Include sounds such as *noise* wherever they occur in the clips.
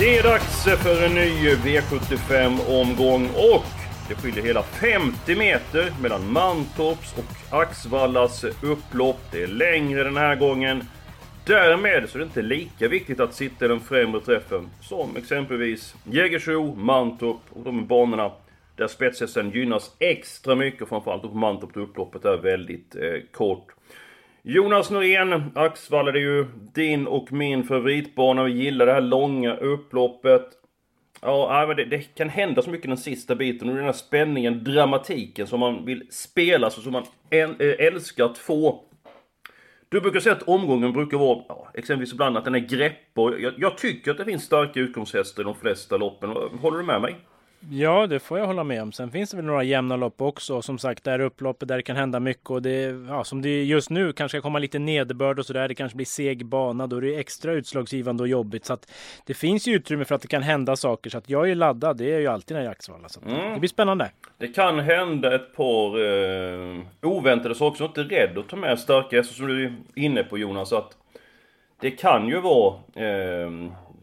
Det är dags för en ny V75-omgång och det skiljer hela 50 meter mellan Mantorps och Axvallas upplopp. Det är längre den här gången. Därmed så är det inte lika viktigt att sitta i den främre träffen som exempelvis Jägersro, Mantorp och de banorna där spetshästen gynnas extra mycket. Framförallt då på Mantorp då upploppet är väldigt eh, kort. Jonas Norén, Axvall det är ju din och min favoritbana. Vi gillar det här långa upploppet. Ja, men det, det kan hända så mycket den sista biten och den här spänningen, dramatiken som man vill spela, så som man eh, älskar att få. Du brukar säga att omgången brukar vara, ja, exempelvis ibland att den är greppbar. Jag, jag tycker att det finns starka utgångshästar i de flesta loppen. Håller du med mig? Ja, det får jag hålla med om. Sen finns det väl några jämna lopp också. Som sagt, det här upploppet där det kan hända mycket. Och det, ja, som det är just nu kanske ska komma lite nederbörd och sådär. Det kanske blir seg bana. Då är det extra utslagsgivande och jobbigt. Så att det finns ju utrymme för att det kan hända saker. Så att jag är laddad. Det är ju alltid när Axevalla. Så Mm. det blir spännande. Det kan hända ett par eh, oväntade saker, så inte rädd att ta med starka hästar som du är inne på Jonas. Att det kan ju vara eh,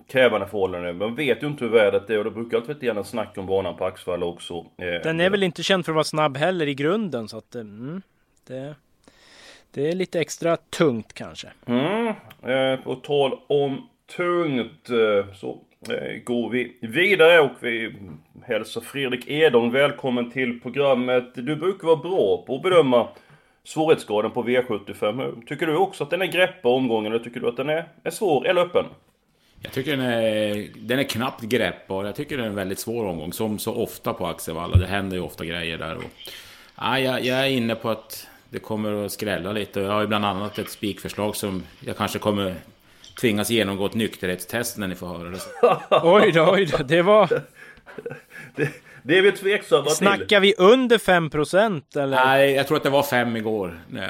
krävande förhållanden. Man vet ju inte hur vädret är och det brukar alltid gärna snack om banan på Axvalla också. Eh, Den är väl inte känd för att vara snabb heller i grunden. Så att eh, mm, det, det är lite extra tungt kanske. Mm, eh, på tal om tungt eh, så eh, går vi vidare och vi hälsar Fredrik Edholm välkommen till programmet. Du brukar vara bra på att bedöma svårighetsgraden på V75. Tycker du också att den är greppbar omgången eller tycker du att den är, är svår eller öppen? Jag tycker den är, den är knappt greppbar. Jag tycker det är en väldigt svår omgång. Som så ofta på Axevalla. Det händer ju ofta grejer där. Och, ja, jag, jag är inne på att det kommer att skrälla lite. Jag har ju bland annat ett spikförslag som jag kanske kommer tvingas genomgå ett nykterhetstest när ni får höra det. *laughs* Oj då, oj då. Det var... Det, det är vi tveksamma till. Snackar vi under 5 procent eller? Nej, jag tror att det var fem igår. Nej.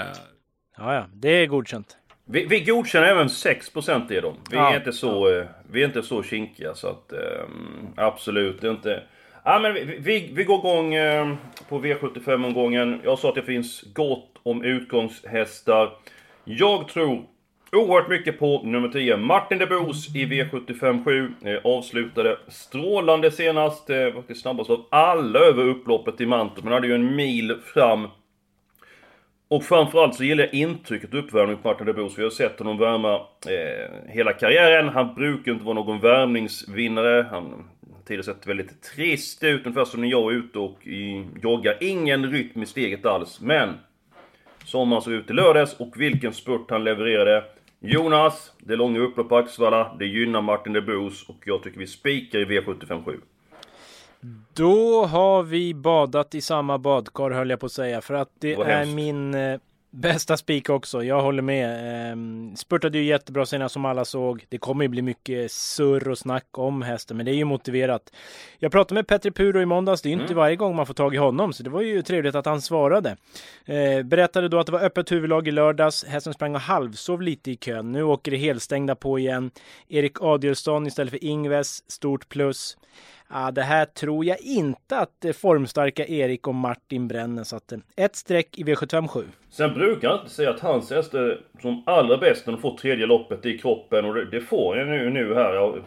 Ja, ja. Det är godkänt. Vi, vi godkänner även 6% i dem. Vi, Ja. är inte så, eh, vi är inte så kinkiga så att ehm, absolut inte. Ja, men vi, vi, vi går igång eh, på V75-omgången. Jag sa att det finns gott om utgångshästar. Jag tror oerhört mycket på nummer 10, Martin de Boos i V75 7. Eh, avslutade strålande senast. Eh, faktiskt snabbast av alla över upploppet i Mantorp. Men hade ju en mil fram och framförallt så gillar jag intrycket uppvärmning på Martin Debos, för Vi har sett honom värma eh, hela karriären. Han brukar inte vara någon värmningsvinnare. Han har tidigare sett väldigt trist ut, ungefär som när jag är ute och i, joggar. Ingen rytm i steget alls. Men som han såg ut i lördags och vilken spurt han levererade. Jonas, det långa upplopp på Axevalla. Det gynnar Martin Debos och jag tycker vi spikar i V75.7. Då har vi badat i samma badkar höll jag på att säga. För att det Vad är hemskt. min eh, bästa spik också. Jag håller med. Ehm, spurtade ju jättebra senast som alla såg. Det kommer ju bli mycket surr och snack om hästen. Men det är ju motiverat. Jag pratade med Petri Puro i måndags. Det är ju inte varje gång man får tag i honom. Så det var ju trevligt att han svarade. Eh, berättade då att det var öppet huvudlag i lördags. Hästen sprang och halvsov lite i kön. Nu åker det helstängda på igen. Erik Adielsson istället för Ingves. Stort plus. Ah, det här tror jag inte att eh, formstarka Erik och Martin bränner. Så att ett streck i V757. Sen brukar han inte säga att hans häst är som allra bäst när de får tredje loppet i kroppen och det, det får jag nu, nu här. Jag,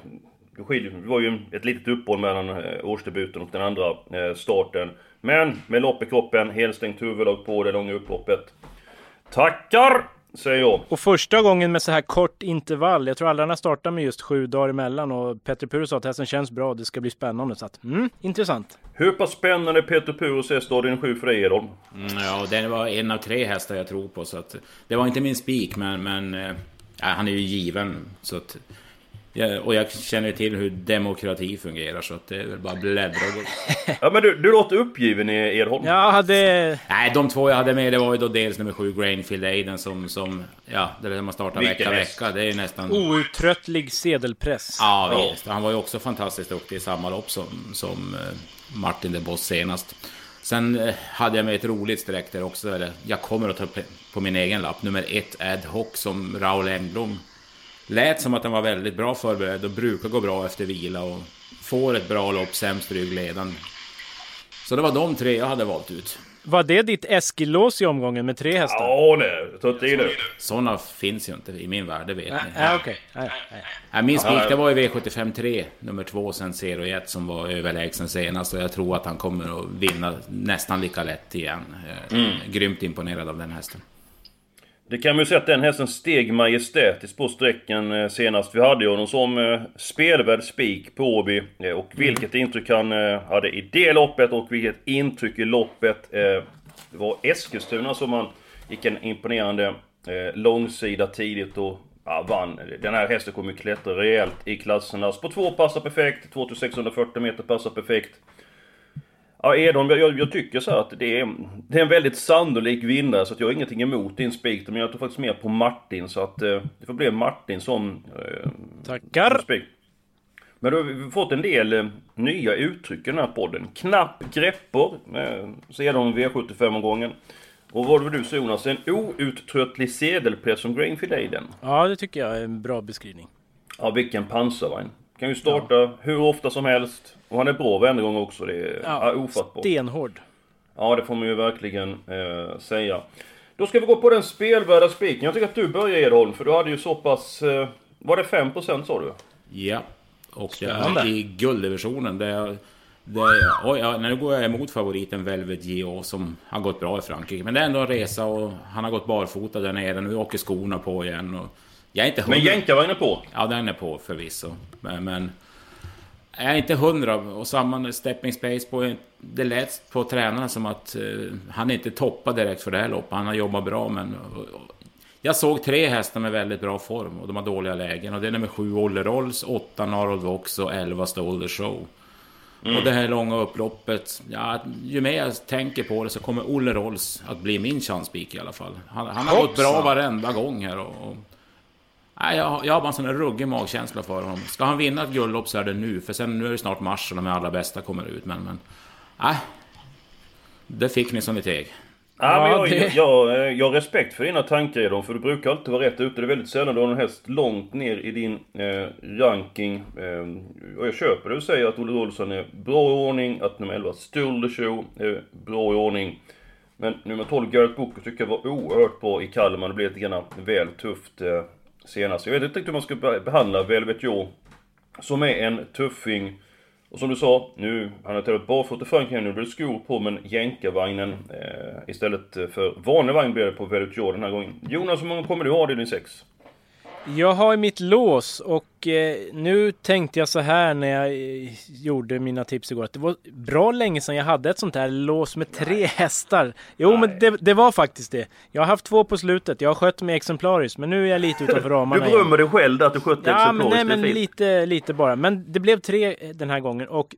det skiljer- det var ju ett litet uppehåll mellan eh, årsdebuten och den andra eh, starten. Men med lopp i kroppen, helstängt huvudlag på det långa upploppet. Tackar! Säger jag. Och första gången med så här kort intervall. Jag tror har startat med just sju dagar emellan. Och Petter Puro sa att hästen känns bra. Det ska bli spännande. Så att, mm, intressant. Hur pass spännande Peter Puros är stadien 7 för dig Edholm? Mm, ja, den var en av tre hästar jag tror på. Så att, det var inte min spik, men, men ja, han är ju given. Så att, Ja, och jag känner till hur demokrati fungerar så att det är väl bara bläddra och gå. Ja men du, du låter uppgiven i Edholm. Jag hade... Nej, de två jag hade med det var ju då dels nummer sju Grainfield Aiden som, som ja, det är där man startar Vilken vecka häst. vecka. Det är ju nästan... Outtröttlig sedelpress. Ja, visst. Han var ju också fantastiskt duktig i samma lopp som, som eh, Martin de Boss senast. Sen eh, hade jag med ett roligt streck där också. Eller, jag kommer att ta på min egen lapp. Nummer ett Ad Hoc som Raoul Engblom. Lät som att han var väldigt bra förberedd och brukar gå bra efter vila och får ett bra lopp, sämst ryggledaren. Så det var de tre jag hade valt ut. Var det ditt Eskil-lås i omgången med tre hästar? Ja, nej. Ta inte i nu. Sådana finns ju inte i min värld, det vet Nej, ni. okej. Nej, nej. Nej, min spik det var ju V75 3, nummer 2, sen 01 som var överlägsen senast. Och jag tror att han kommer att vinna nästan lika lätt igen. Jag är Grymt imponerad av den hästen. Det kan man ju säga att den hästen steg majestätiskt på sträckan eh, senast. Vi hade ju honom som eh, spelvärd spik på Åby. Eh, och vilket intryck han hade i det loppet och vilket intryck i loppet. Det var Eskilstuna som han gick en imponerande långsida tidigt och ja, vann. Den här hästen kommer ju klättra rejält i klasserna. På två passar perfekt, 2640 meter passar perfekt. Ja, Edholm, jag, jag tycker så här att det är, det är en väldigt sannolik vinnare så att jag har ingenting emot din spik. Men jag tror faktiskt mer på Martin så att eh, det får bli Martin som, eh, Tackar. som spik. Men då har vi fått en del eh, nya uttryck i den här podden. Knapp greppor, eh, sedan V75-omgången. Och vad var du sa Jonas? En outtröttlig sedelpress som Grainfield. Ja, det tycker jag är en bra beskrivning. Ja, vilken pansarvagn. Kan ju starta hur ofta som helst. Och han är bra varenda gång också. Det är ja, ofattbart. Stenhård. Ja, det får man ju verkligen eh, säga. Då ska vi gå på den spelvärda spiken. Jag tycker att du börjar Edholm, för du hade ju så pass... Eh, var det 5% sa du? Ja, och det Spännande. är i gulddivisionen. Det är, det är, oj, ja, nu går jag emot favoriten Velvet Gio som har gått bra i Frankrike. Men det är ändå en resa och han har gått barfota där nere. Nu åker skorna på igen. Och jag är inte Men hundra... jänkarvagnen på. Ja, den är på förvisso. Men, men jag är inte hundra. Och samma stepping space på... Det lät på tränarna som att eh, han inte toppade direkt för det här loppet. Han har jobbat bra, men... jag såg tre hästar med väldigt bra form och de har dåliga lägen. Och det är nummer sju Olle Rolls, åtta Narold Vox och elva Stole the Show. Och det här långa upploppet, ja, ju mer jag tänker på det så kommer Olle Rolls att bli min chanspik i alla fall. Han, han har gått bra varenda gång här och, och Nej, jag, har- jag har bara en sån där ruggig magkänsla för honom. Ska han vinna ett guldlopp så är det nu, för sen nu är det snart mars och de allra bästa kommer ut. Men, men... Nej. Det fick ni som ni teg. Ja, men Ja, jag, det- jag, jag, jag har respekt för dina tankar Edholm, för du brukar alltid vara rätt ute. Det är väldigt sällan du har en häst långt ner i din eh, ranking. Eh, och jag köper det du säger att Olle Olsson är bra i ordning, att nummer 11 Still the Show är bra i ordning. Men nummer 12 Garrett Booker tycker jag var oerhört bra i Kalmar. Det blev lite grann väl tufft eh, senast. Jag vet inte riktigt hur man ska behandla Velvet Joe. Som är en tuffing. Och som du sa, nu, han har tagit barfota i Frankrike, nu blir det skor på, men jänkarvagnen eh, istället för vanlig vagn blir det på Velvet Joe den här gången. Jonas, hur många kommer du ha i din sex? Jag har mitt lås och eh, nu tänkte jag så här när jag eh, gjorde mina tips igår att det var bra länge sedan jag hade ett sånt här lås med tre hästar. Jo, men det, det var faktiskt det. Jag har haft två på slutet. Jag har skött mig exemplariskt, men nu är jag lite utanför *laughs* Du ramarna. igen. berömmer dig själv där att du skötte Ja, men, nej, exemplariskt. men är fint. lite, lite bara. Men det blev tre eh, den här gången och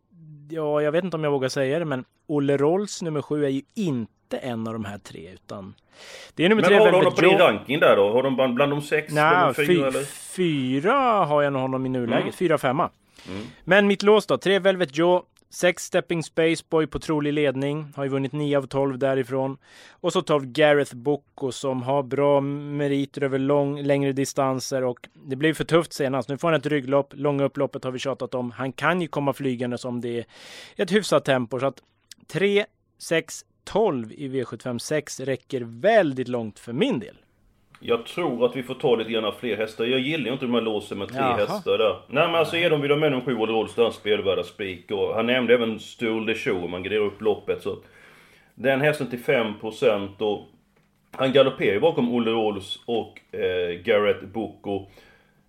ja, jag vet inte om jag vågar säga det, men Olle Rolls nummer sju är ju inte en av de här tre, utan det är nummer Men tre har du honom på din ranking där då? Har de bland, bland de sex? Nej, fyra fy, eller? fyra har jag nog honom i nuläget. Mm. Fyra, femma. Men mitt lås då? Tre Velvet Joe, sex Stepping Spaceboy på trolig ledning. Har ju vunnit 9 av 12 därifrån. Och så 12 Gareth Bocco som har bra meriter över lång, längre distanser och det blev för tufft senast. Nu får han ett rygglopp. Långa upploppet har vi tjatat om. Han kan ju komma flygande som det är ett hyfsat tempo. Så att 3, 6, 12 i V75 6 räcker väldigt långt för min del. Jag tror att vi får ta lite grann fler hästar. Jag gillar ju inte de här låsen med tre Jaha. hästar där. Nej men alltså de vill ha med nummer sju Olle Rolls, där han spelvärda spik. Och han nämnde även Stul the Show man graderar upp loppet. Så den hästen till 5% och han galopperar ju bakom Olle Rolls och eh, Garrett eh,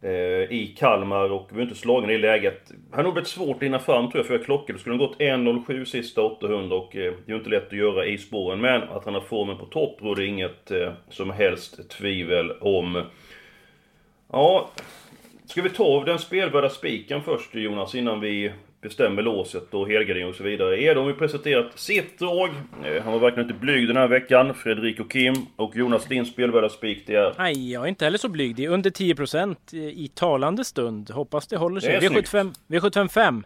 Eh, i Kalmar och vi är inte slagen i det läget. Det hade nog blivit svårt att hinna fram tror jag för jag klockade. Det skulle ha gått 1.07 sista 800 och eh, det är ju inte lätt att göra i spåren. Men att han har formen på topp råder inget eh, som helst tvivel om. Ja, Ska vi ta den spelvärda spiken först Jonas, innan vi bestämmer låset och helgardering och så vidare. Edom har presenterat sitt drag. Eh, Han var verkligen inte blyg den här veckan. Fredrik och Kim och Jonas din spelvärda spik det är... Nej, jag är inte heller så blyg. Det är under 10% i talande stund. Hoppas det håller sig. Det är V75, V75 5.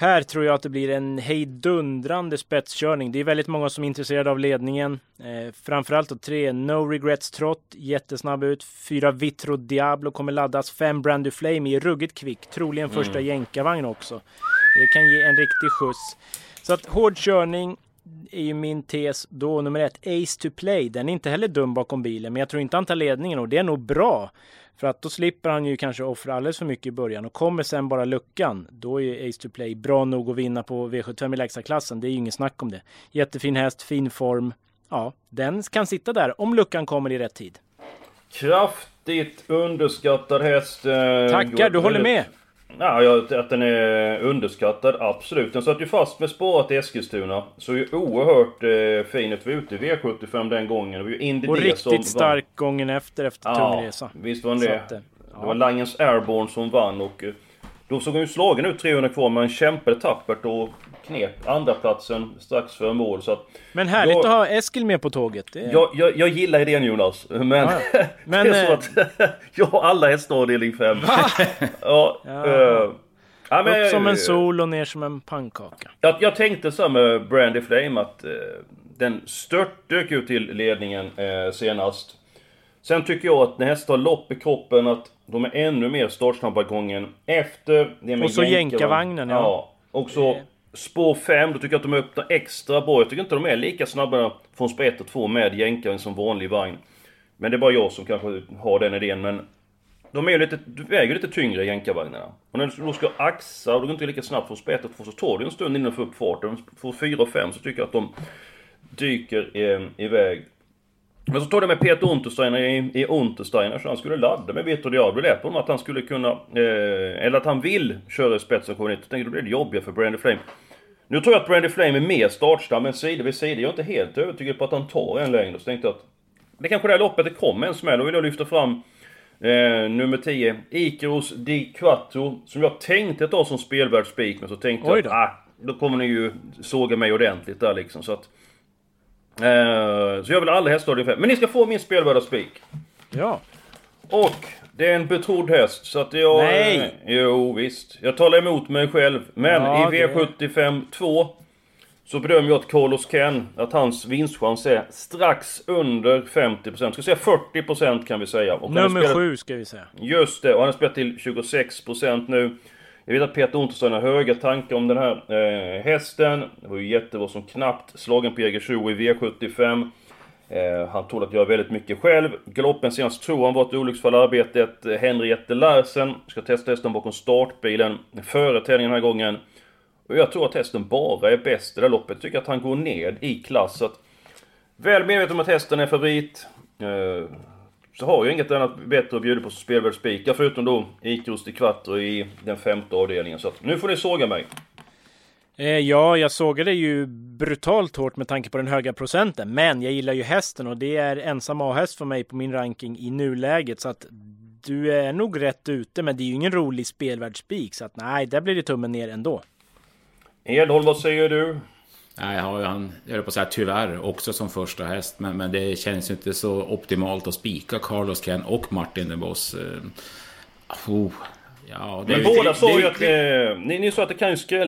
Här tror jag att det blir en hejdundrande spetskörning. Det är väldigt många som är intresserade av ledningen. Eh, framförallt då tre No Regrets Trot, jättesnabb ut. Fyra Vitro Diablo kommer laddas. Fem Brandy Flame är ruggigt kvick. Troligen första jänkarvagn också. Det kan ge en riktig skjuts. Så att hård körning är ju min tes. Då nummer ett, Ace to Play. Den är inte heller dum bakom bilen, men jag tror inte han tar ledningen och det är nog bra. För att då slipper han ju kanske offra alldeles för mycket i början och kommer sen bara luckan. Då är Ace to Play bra nog att vinna på V75 i lägsta klassen. Det är ju ingen snack om det. Jättefin häst, fin form. Ja, den kan sitta där om luckan kommer i rätt tid. Kraftigt underskattad häst. eh, Tackar, du håller med? Ja, att den är underskattad, absolut. Den satt ju fast med spåret i Eskilstuna. Såg ju oerhört eh, fin ut. Vi var ute i V75 den gången. Det var ju Och D som riktigt stark gången efter, efter tung Ja, resa. visst var den Så det. att, eh, Det var Langens Airborne som vann och eh, då såg han ju slagen ut 300 kvar men kämpade tappert och knep andra platsen strax före mål. Så att Men härligt jag, att ha Eskil med på tåget. Är... jag, jag, jag gillar idén Jonas, men, Ja, ja. *laughs* Men, det är så eh, att *laughs* jag har alla hästar avdelning 5. *laughs* ja, Ja. eh, ja, men, Upp som en sol och ner som en pannkaka. Jag, jag tänkte så här med Brandy Flame att eh, den störtdök ju till ledningen eh, senast. Sen tycker jag att när hästar har lopp i kroppen att de är ännu mer startsnabba gången efter det med Och så jänkarvagn. jänkarvagnen, ja. Och så spår 5, då tycker jag att de öppnar extra bra. Jag tycker inte de är lika snabba från spår 1 och 2 med jänkaren som vanlig vagn. Men det är bara jag som kanske har den idén. Men de är ju lite, väger ju lite tyngre jänkarvagnarna. Och när du då ska axa och du går inte lika snabbt från spår 1 och 2 så tar det en stund innan du får upp farten. Får 4 och 5 så tycker jag att de dyker eh, iväg. Men så tog det med Peter Untersteiner i, i Untersteiner så han skulle ladda med Vitor Diablo. Det lät på honom att han skulle kunna, eh, eller att han vill köra i spetsen och komma dit. Jag tänkte då blir det jobbigare för Brandy Flame. Nu tror jag att Brandy Flame är mer startsnabb, men sida vid sida. Jag är inte helt övertygad på att han tar en längre. Så tänkte jag att det kanske det loppet det kommer en smäll. Då vill jag lyfta fram eh, nummer 10, Ikaros Di Quattro. Som jag tänkte ta som spelvärd spik, men så tänkte jag att ah, då kommer ni ju såga mig ordentligt där liksom. Så att... Eh, så jag vill alla hästar. Men ni ska få min spelvärda spik. Ja. Och det är en betrodd häst så att jag... Nej! Jo visst. Jag talar emot mig själv. Men Ja, i V75 2 så bedömer jag att Carlos Ken, att hans vinstchans är strax under 50%. Ska säga 40% kan vi säga. Och Nummer spelat- sju ska vi säga. Just det, och han har spelat till 26% nu. Jag vet att Peter Unterstein har höga tankar om den här eh, hästen. Det var ju jättebra som knappt slagen på Jägersro i V75. Eh, han tål att göra väldigt mycket själv. Galoppen senast tror han var ett olycksfall i arbetet. Eh, Henriette Larsen ska testa hästen bakom startbilen före tävlingen den här gången. Och jag tror att hästen bara är bäst i det här loppet. Jag tycker att han går ned i klass. Så att, väl medveten om att hästen är favorit. Eh, så har jag inget annat bättre att bjuda på som spelvärd spikar förutom då Ikros i kvart och i den femte avdelningen. Så att nu får ni såga mig. Eh, ja, jag sågade ju brutalt hårt med tanke på den höga procenten. Men jag gillar ju hästen och det är ensam A-häst för mig på min ranking i nuläget. Så att du är nog rätt ute, men det är ju ingen rolig spelvärldsspik. Så att nej, där blir det tummen ner ändå. Edholm, vad säger du? Nej, jag har ju han, jag på att säga tyvärr, också som första häst. Men, men det känns ju inte så optimalt att spika Carlos Ken och Martin den Boss. Eh, oh, ja, det Men båda sa ju det- att... Eh, ni, ni sa att det kan ju skrälla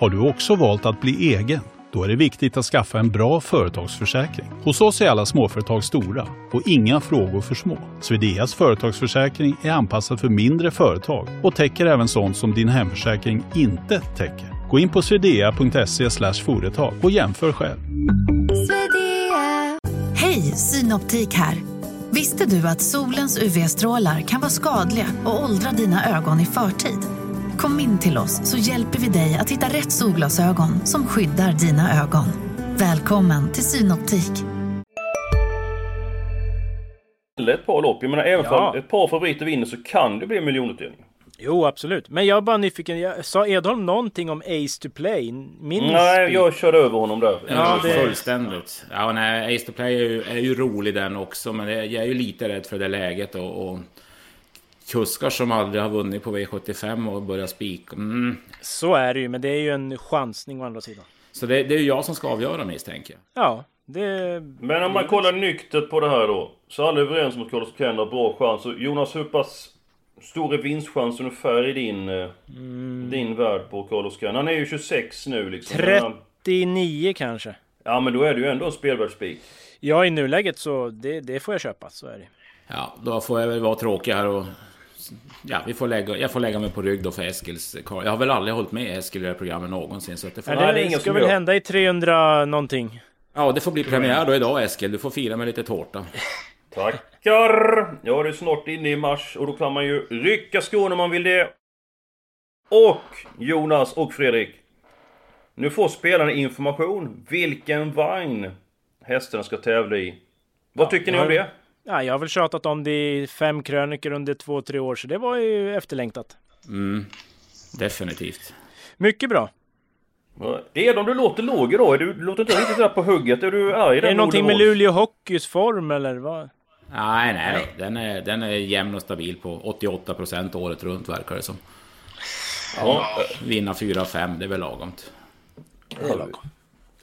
Har du också valt att bli egen? Då är det viktigt att skaffa en bra företagsförsäkring. Hos oss är alla småföretag stora och inga frågor för små. Swedeas företagsförsäkring är anpassad för mindre företag och täcker även sånt som din hemförsäkring inte täcker. Gå in på swedea.se företag och jämför själv. Hej, Synoptik här. Visste du att solens UV-strålar kan vara skadliga och åldra dina ögon i förtid? Kom in till oss så hjälper vi dig att hitta rätt solglasögon som skyddar dina ögon. Välkommen till Synoptik. ett par lopp. Jag menar, även Ja. om ett par favoriter vinner så kan det bli en miljonutdelning. Jo, absolut. Men jag är bara nyfiken. Jag, sa Edholm någonting om Ace to Play? Minns Nej, vi? jag körde över honom där. Ja, det- Fullständigt. Ja, nej, Ace to Play är ju, är ju rolig den också, men det- jag är ju lite rädd för det läget och, och kuskar som aldrig har vunnit på V75 och börjar spika. Mm. Så är det ju, men det är ju en chansning å andra sidan. Så det, det är ju jag som ska avgöra misstänker jag. Ja, det... Men om man kollar nyktert på det här då. Så alla är överens om att Carlos Ken har bra chans. Och Jonas, hur pass stor är vinstchans ungefär i din, eh, din värld på Carlos Ken? Han är ju 26 nu liksom. Men han- 39 kanske. Ja men då är det ju ändå en spelvärd spik. Ja, i nuläget så det, det får jag köpa. Så är det. Ja, då får jag väl vara tråkig här och... Ja, vi får lägga, jag får lägga mig på rygg då för Eskils karl. Jag har väl aldrig hållit med Eskil i det här programmet någonsin. Så att det får, Nej, det, det ska väl hända i 300 någonting. ja, det får bli premiär då idag Eskil. Du får fira med lite tårta. Tackar! Ja, det är snart inne i mars och då kan man ju rycka skon om man vill det. Och Jonas och Fredrik. Nu får spelarna information vilken vagn hästen ska tävla i. Vad tycker ni om det? Ja, jag har väl tjatat om det i fem krönikor under två, tre år, så det var ju efterlängtat. Mm, definitivt. Mycket bra. Ja, Edom, du låter låg idag. Du låter inte riktigt där på hugget. Är du arg? Är det någonting med Luleå Hockeys form eller vad? Nej, nej, den är, den är jämn och stabil på 88% året runt verkar det som. Ja, Vinna 4-5, det är väl lagomt.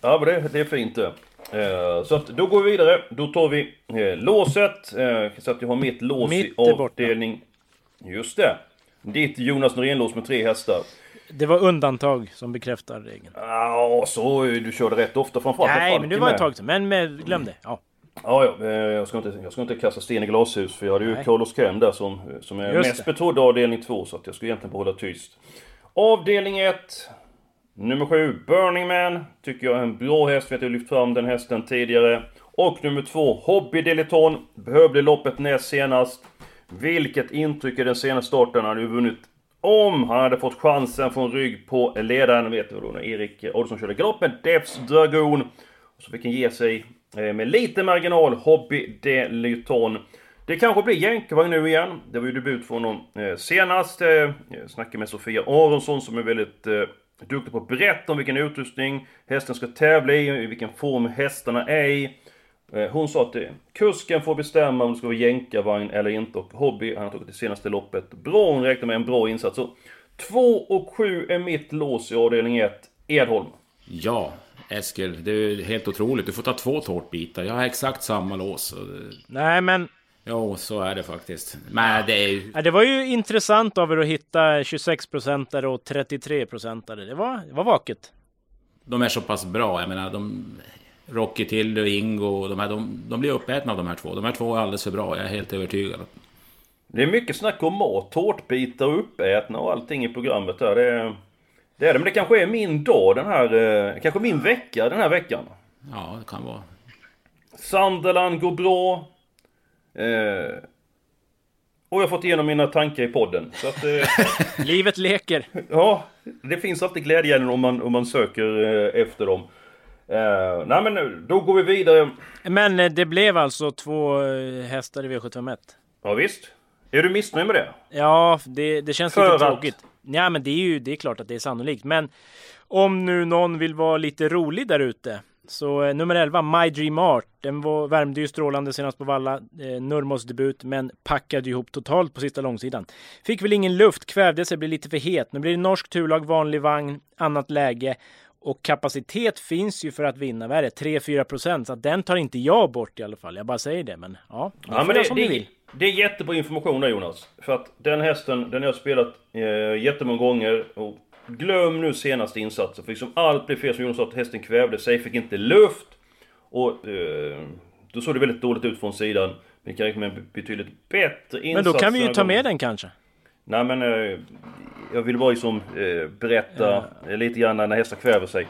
ja men det, det är fint det. Eh, Så att då går vi vidare. Då tar vi eh, låset. Eh, Så att jag har mitt lås Mitt i är borta. avdelning... Just det. Ditt Jonas Norén-lås med tre hästar. Det var undantag som bekräftar regeln. Ja, så du körde rätt ofta framförallt. Nej, men det var ett tag sedan. Men med, glöm det. Ja. Ja, ja. Jag ska, inte, jag ska inte kasta sten i glashus för jag hade ju Nej. Carlos Ken där som, som är Just mest betrodd avdelning 2 så att jag ska egentligen bara hålla tyst. Avdelning 1. Nummer 7, Burning Man. Tycker jag är en bra häst, vet jag har lyft fram den hästen tidigare. Och nummer 2, Hobby Deleton. Behövde loppet näst senast. Vilket intryck i den senaste starten. Han hade ju vunnit om han hade fått chansen från rygg på ledaren, vet du då, när Erik Adolfsson körde galopp med Dragon. Och så fick han ge sig eh, med lite marginal, Hobby Deliton. Det kanske blir jänkarvagn nu igen. Det var ju debut för honom eh, senast. Eh, jag snackade med Sofia Aronsson som är väldigt duktig på att berätta om vilken utrustning hästen ska tävla i, i vilken form hästarna är i. Eh, Hon sa att eh, kusken får bestämma om det ska vara jänkarvagn eller inte och Hobby, han har tagit det senaste loppet bra. Hon räknar med en bra insats. Så 2 och 7 är mitt lås i avdelning 1. Edholm. Ja, Eskil, det är helt otroligt. Du får ta två tårtbitar. Jag har exakt samma lås. Nej, men Jo, så är det faktiskt. Men det är ju... ja, det var ju intressant av er att hitta 26-procentare och 33-procentare. Det var, det var vaket. De är så pass bra. Jag menar, de... Rocky Tilly och Ingo, de, här, de, de blir uppätna av de här två. De här två är alldeles för bra, jag är helt övertygad. Det är mycket snack om mat, tårtbitar och uppätna och allting i programmet där. Det är, det är det, men det kanske är min dag den här, eh, kanske min vecka den här veckan. Ja, det kan vara. Sunderland går bra. Eh, och jag har fått igenom mina tankar i podden. Så att, eh, *laughs* Livet leker. ja, det finns alltid glädjeämnen om man, om man söker eh, efter dem. Eh, nej men nu, då går vi vidare. Men eh, det blev alltså två eh, hästar i V751. Ja, visst. Är du missnöjd med det? Ja, det, det känns För lite att? tråkigt. Ja, men det är ju det är klart att det är sannolikt. Men om nu någon vill vara lite rolig där ute. Så eh, nummer 11, My Dream Art. Den var, värmde ju strålande senast på Valla. Eh, Nurmos debut, men packade ihop totalt på sista långsidan. Fick väl ingen luft, kvävde sig, blev lite för het. Nu blir det norsk turlag, vanlig vagn, annat läge. Och kapacitet finns ju för att vinna. Vad är det? 3-4 procent. Så den tar inte jag bort i alla fall. Jag bara säger det. Men ja, Ja, men det, som ni det, vill. det är jättebra information där Jonas. För att den hästen, den har jag spelat eh, jättemånga gånger. Och glöm nu senaste insatsen. För liksom allt blev fel som Jonas sa, att hästen kvävde sig, fick inte luft. Och eh, då såg det väldigt dåligt ut från sidan. Vi kan räkna med en betydligt bättre insats. Men då kan vi ju ta med den kanske. Nej men eh, jag vill bara liksom eh, berätta eh, lite grann när hästar kväver sig.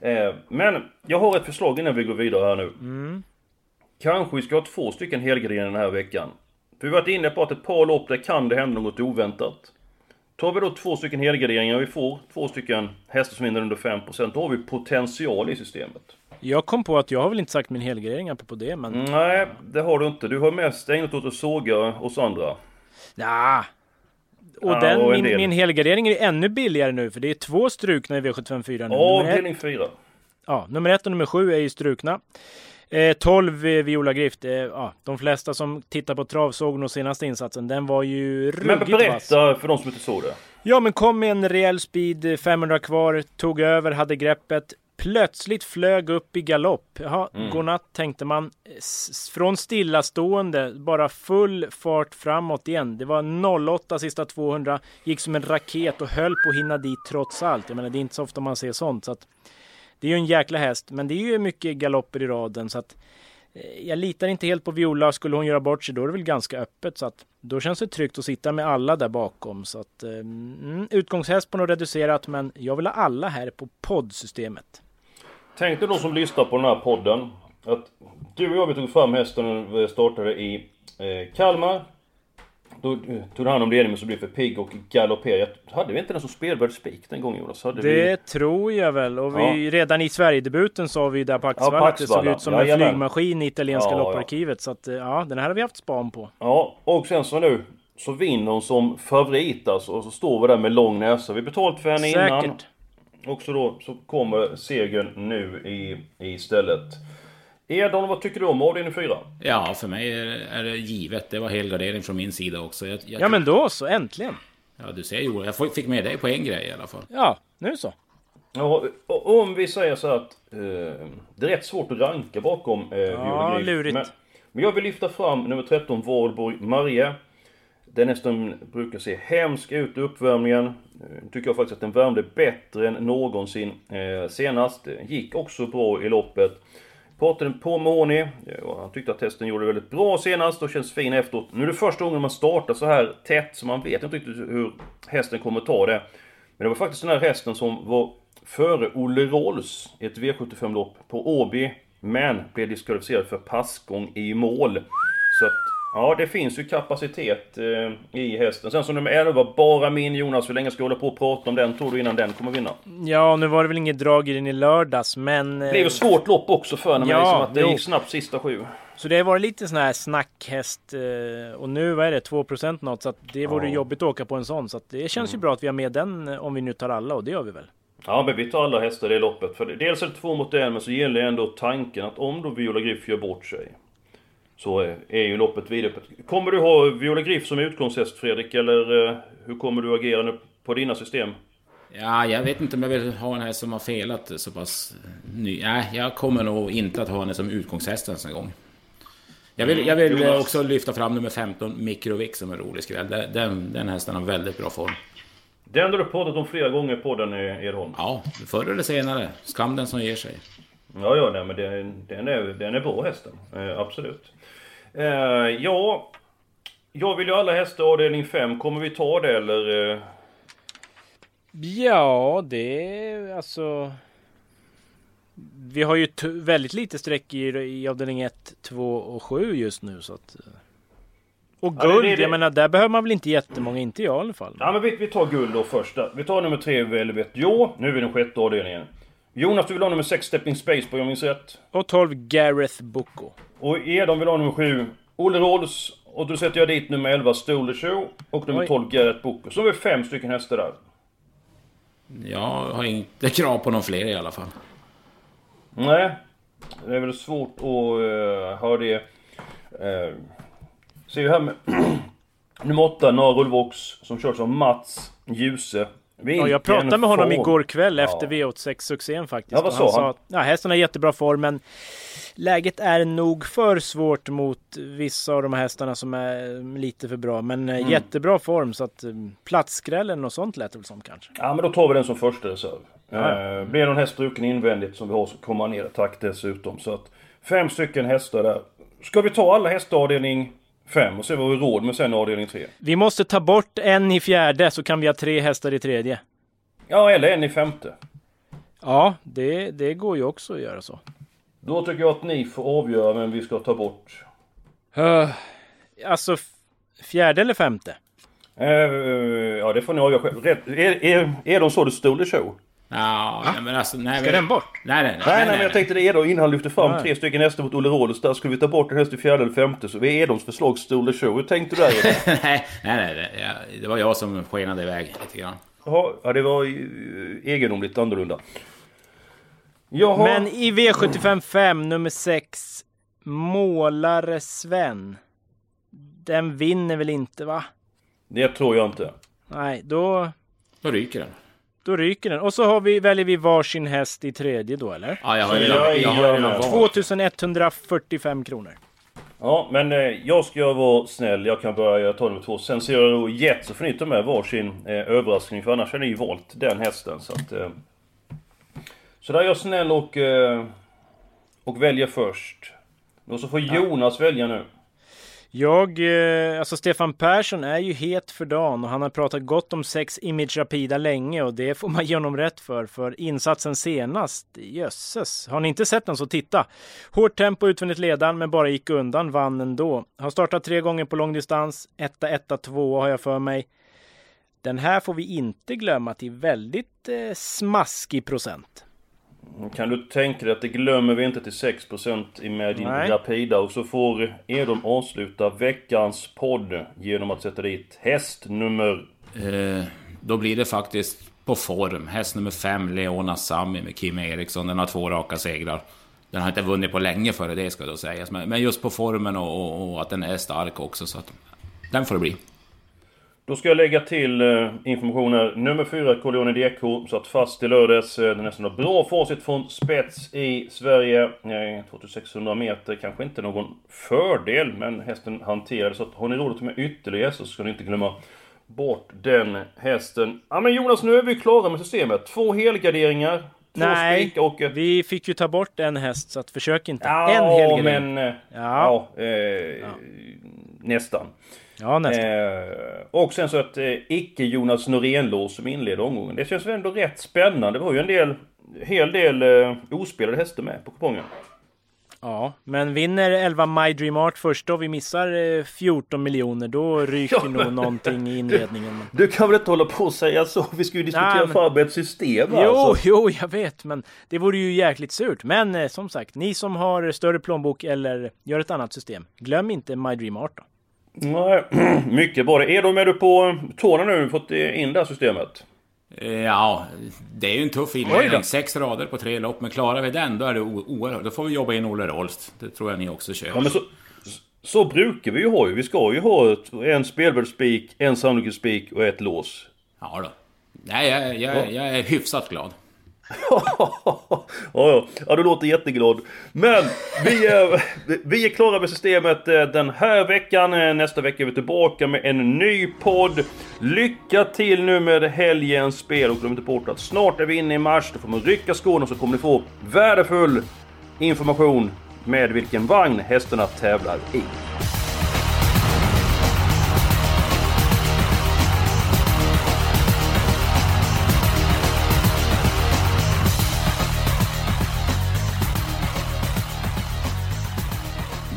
Eh, men jag har ett förslag innan vi går vidare här nu. Kanske vi ska ha två stycken helgarderingar den här veckan. För vi har varit inne på att ett par lopp där kan det hända något oväntat. Tar vi då två stycken helgarderingar och vi får två stycken hästar som vinner under 5% då har vi potential i systemet. Jag kom på att jag har väl inte sagt min helgardering apropå det, men... Nej, det har du inte. Du har mest ägnat åt att såga oss andra. Ja. och Ja, den, och min, min helgardering är ännu billigare nu för det är två strukna i V754 nu. Ja, Nummer ett- delning 4. Ja, nummer ett och nummer sju är ju strukna. Eh, 12 eh, Viola Grift. Eh, ja, de flesta som tittar på trav såg nog senaste insatsen. Den var ju Men ruggigt vass. berätta för de som inte såg det. Ja, men kom med en rejäl speed, eh, 500 kvar, tog över, hade greppet. Plötsligt flög upp i galopp. Jaha, Mm. godnatt tänkte man. S- från stillastående, bara full fart framåt igen. Det var 08 sista 200, gick som en raket och höll på att hinna dit trots allt. Jag menar, det är inte så ofta man ser sånt. Så att, det är ju en jäkla häst, men det är ju mycket galopper i raden. Så att, eh, jag litar inte helt på Viola. Skulle hon göra bort sig, då är det väl ganska öppet. Så att, då känns det tryggt att sitta med alla där bakom. Så att, eh, mm, utgångshäst på något reducerat, men jag vill ha alla här på poddsystemet. Tänk dig då som lyssnar på den här podden. Att du och jag vi tog fram hästen när vi startade i eh, Kalmar. Då eh, tog du hand om ledningen så blev för pigg och galopperade. Hade vi inte den som spelvärd spik den gången Jonas? Hade Det vi... tror jag väl. Och vi, redan i Sverigedebuten sa vi där på Axevalla på att det såg ut som en Jajamän. flygmaskin i italienska Ja, ja. lopparkivet. Så att, eh, ja, den här har vi haft span på. Ja, och sen så nu så vinner hon som favorit alltså. Och så står vi där med lång näsa. Vi betalat för henne innan. Säkert. Och så då så kommer segern nu i, i stället. Edon, vad tycker du om avdelning 4? Ja, för mig är, det givet. Det var helgardering från min sida också. Jag, jag, Ja, men då så. Äntligen. Ja, du ser Johan. Jag fick med dig på en grej i alla fall. Ja, nu så. Ja, och om vi säger så att eh, det är rätt svårt att ranka bakom eh, Viola Griff. lurigt. Men, men jag vill lyfta fram nummer 13, Valborg Maria. Den hästen brukar se hemsk ut i uppvärmningen. Eh, tycker jag faktiskt att den värmde bättre än någonsin eh, senast. Det Gick också bra i loppet. Pratade på med Håni. och Han tyckte att testen gjorde det väldigt bra senast och känns fin efteråt. Nu är det första gången man startar så här tätt så man vet inte riktigt hur hästen kommer ta det. Men det var faktiskt den här hästen som var före Olle Rolls i ett V75-lopp på Åby. Men blev diskvalificerad för passgång i mål. Så att, ja det finns ju kapacitet eh, i hästen. Sen som nummer 11, bara min Jonas. Hur länge ska jag hålla på och prata om den tror du innan den kommer vinna? Ja, nu var det väl inget drag i den i lördags, men... Det blev ju svårt lopp också för henne, men Ja, liksom att det jo. gick snabbt sista sju. Så det har varit lite sån här snackhäst eh, och nu vad är det 2% något så att det vore Ja. jobbigt att åka på en sån så att det känns ju bra att vi har med den eh, om vi nu tar alla och det gör vi väl. Ja, men vi tar alla hästar i loppet. För dels är det två mot en, men så gäller ändå tanken att om då Viola Griff gör bort sig så är, är ju loppet vidöppet. Kommer du ha Viola Griff som utgångshäst Fredrik, eller eh, hur kommer du agera nu på dina system? Ja, jag vet inte om jag vill ha en häst som har felat så pass ny. Nej, jag kommer nog inte att ha henne som utgångshäst ens en gång. Jag vill, jag vill eh, Jonas. också lyfta fram nummer 15, Mikrovic, som en rolig skräll. Den, den, hästen har väldigt bra form. Den har du pratat om flera gånger på den i Edholm. Ja, förr eller senare. Skam den som ger sig. Ja, ja, nej, men den, den, är, den är bra hästen. Eh, absolut. Eh, ja, jag vill ju alla hästar avdelning 5. Kommer vi ta det eller? Eh, Ja, det är alltså... Vi har ju väldigt lite streck i, i avdelning 1, 2 och 7 just nu så att... eh. Och Ja, det- guld, det- jag menar där behöver man väl inte jättemånga, inte jag i alla fall. Ja men vi, vi tar guld då första. Vi tar nummer 3 Velvet Jo. Nu är vi den sjätte avdelningen. Jonas du vill ha nummer 6 Stepping Space på jag minns rätt. Och 12 Gareth Boko. Och Edon vill ha nummer 7 Olle Rolls. Och då sätter jag dit nummer 11 Stole Show. Och nummer Oj. 12 Garrett Boko. Så har vi fem stycken hästar där. Jag har inte *laughs* krav på någon fler i alla fall. Nej. Det är väl svårt att uh, ha det. Uh, ser ju här med *clears throat* nummer 8 Norra Ulvox. Som körs av Mats Djuse. Ja, jag pratade med honom form. igår kväll Ja. efter V86-succén faktiskt. Ja, vad sa han? sa att ja, hästen har jättebra form men läget är nog för svårt mot vissa av de här hästarna som är lite för bra. Men Mm. eh, jättebra form så att eh, platsskrällen och sånt lät det väl som kanske. Ja men då tar vi den som första reserv. Ja. Eh, blir någon häst struken invändigt som vi har så kommer han ner i takt dessutom. Så att fem stycken hästar där. Ska vi ta alla hästar 5 och se vad vi råd med sen i avdelning 3? Vi måste ta bort en i fjärde så kan vi ha tre hästar i tredje. Ja, eller en i femte. Ja, det, det går ju också att göra så. Då tycker jag att ni får avgöra vem vi ska ta bort. Uh, alltså fjärde eller femte? Eh, ja, det får ni avgöra själv. Är, är, är de så det stole show? Ja, nej, men alltså, nej, Ska men- den bort? Nej, nej, nej. Nej, nej, men jag tänkte det är Edon innan han lyfte fram Nej. tre stycken hästar mot Olle Rådhus. Där skulle vi ta bort en häst i fjärde eller femte. Så vi är Edons förslag Stole Show. Hur tänkte du där *laughs* nej, nej, nej, nej. ja, Det var jag som skenade iväg lite grann. Jaha, Ja, det var ju egendomligt annorlunda. Jaha. Men i V75 5, nummer 6, Målare Sven. Den vinner väl inte va? Det tror jag inte. Nej, då, Då ryker den. Då ryker den. Och så har vi, väljer vi varsin häst i tredje då eller? Ja, jag har redan, jag jag har redan med. valt. 2145 kronor. Ja, men eh, jag ska vara snäll. Jag kan börja ta nummer två. Sen ser jag Jet så får ni ta med varsin eh, överraskning. För annars har ni ju valt den hästen. Så att... Eh, så där är jag snäll och... Eh, och väljer först. Och så får Jonas välja nu. Jag, eh, alltså Stefan Persson är ju het för dagen och han har pratat gott om sex Image Rapida länge och det får man ge honom rätt för. För insatsen senast, jösses. Har ni inte sett den så titta. Hårt tempo utvändigt ledan men bara gick undan, vann ändå. Har startat tre gånger på långdistans, etta-etta-tvåa har jag för mig. Den här får vi inte glömma till väldigt eh, smaskig procent. Kan du tänka dig att det glömmer vi inte till 6% i med din Nej. Rapida. Och så får Edon avsluta veckans podd genom att sätta dit hästnummer... Eh, då blir det faktiskt på form. Häst nummer fem, Leona Sami med Kim Eriksson. Den har två raka segrar. Den har inte vunnit på länge före det ska då sägas. Men, men just på formen och, och, och att den är stark också. Så att, den får det bli. Då ska jag lägga till eh, information här. Nummer 4, Corleone DK, satt fast i lördags. Eh, den är sådana bra facit från spets i Sverige. Eh, 2600 meter, kanske inte någon fördel, men hästen hanterade. Så att har ni råd med ytterligare så ska ni inte glömma bort den hästen. Ja men Jonas, nu är vi klara med systemet. Två helgarderingar, två Nej, och ett... vi fick ju ta bort en häst så att försök inte. Ja, en helgardering. men... eh, Ja. Ja, eh, nästan. Ja, nästan. Eh, och sen så ett eh, icke-Jonas Norén-lås som inleder omgången. Det känns väl ändå rätt spännande. Det var ju en del, hel del eh, ospelade hästar med på kupongen. Ja, men vinner 11 My Dream Art första och vi missar eh, 14 miljoner, då ryker *laughs* Ja, nog men- någonting i inledningen. Du kan väl inte hålla på och säga så? Vi ska ju diskutera Nej, men- fram ett system Jo, alltså. jo, jag vet, men det vore ju jäkligt surt. Men eh, som sagt, ni som har större plånbok eller gör ett annat system, glöm inte My Dream Art då. Nej, *clears throat* mycket bra. Är de med du på tårna nu? Fått in det här systemet? Eh, Ja, det är ju en tuff inledning. Sex rader på tre lopp. Men klarar vi den, då är det oerhört. Då får vi jobba in Olle Rolst. Det tror jag ni också kör. Ja men så, så brukar vi ju ha ju. Vi ska ju ha ett, en spelvärldsspik, en sannolikhetsspik och ett lås. Ja då. Nej, jag, jag, jag är hyfsat glad ja, ja. ja, du låter jätteglad. Men vi är, vi är klara med systemet eh, den här veckan. Eh, nästa vecka är vi tillbaka med en ny podd. Lycka till nu med helgens spel och glöm inte bort att snart är vi inne i mars. Då får man rycka skorna så kommer ni få värdefull information med vilken vagn hästarna tävlar i.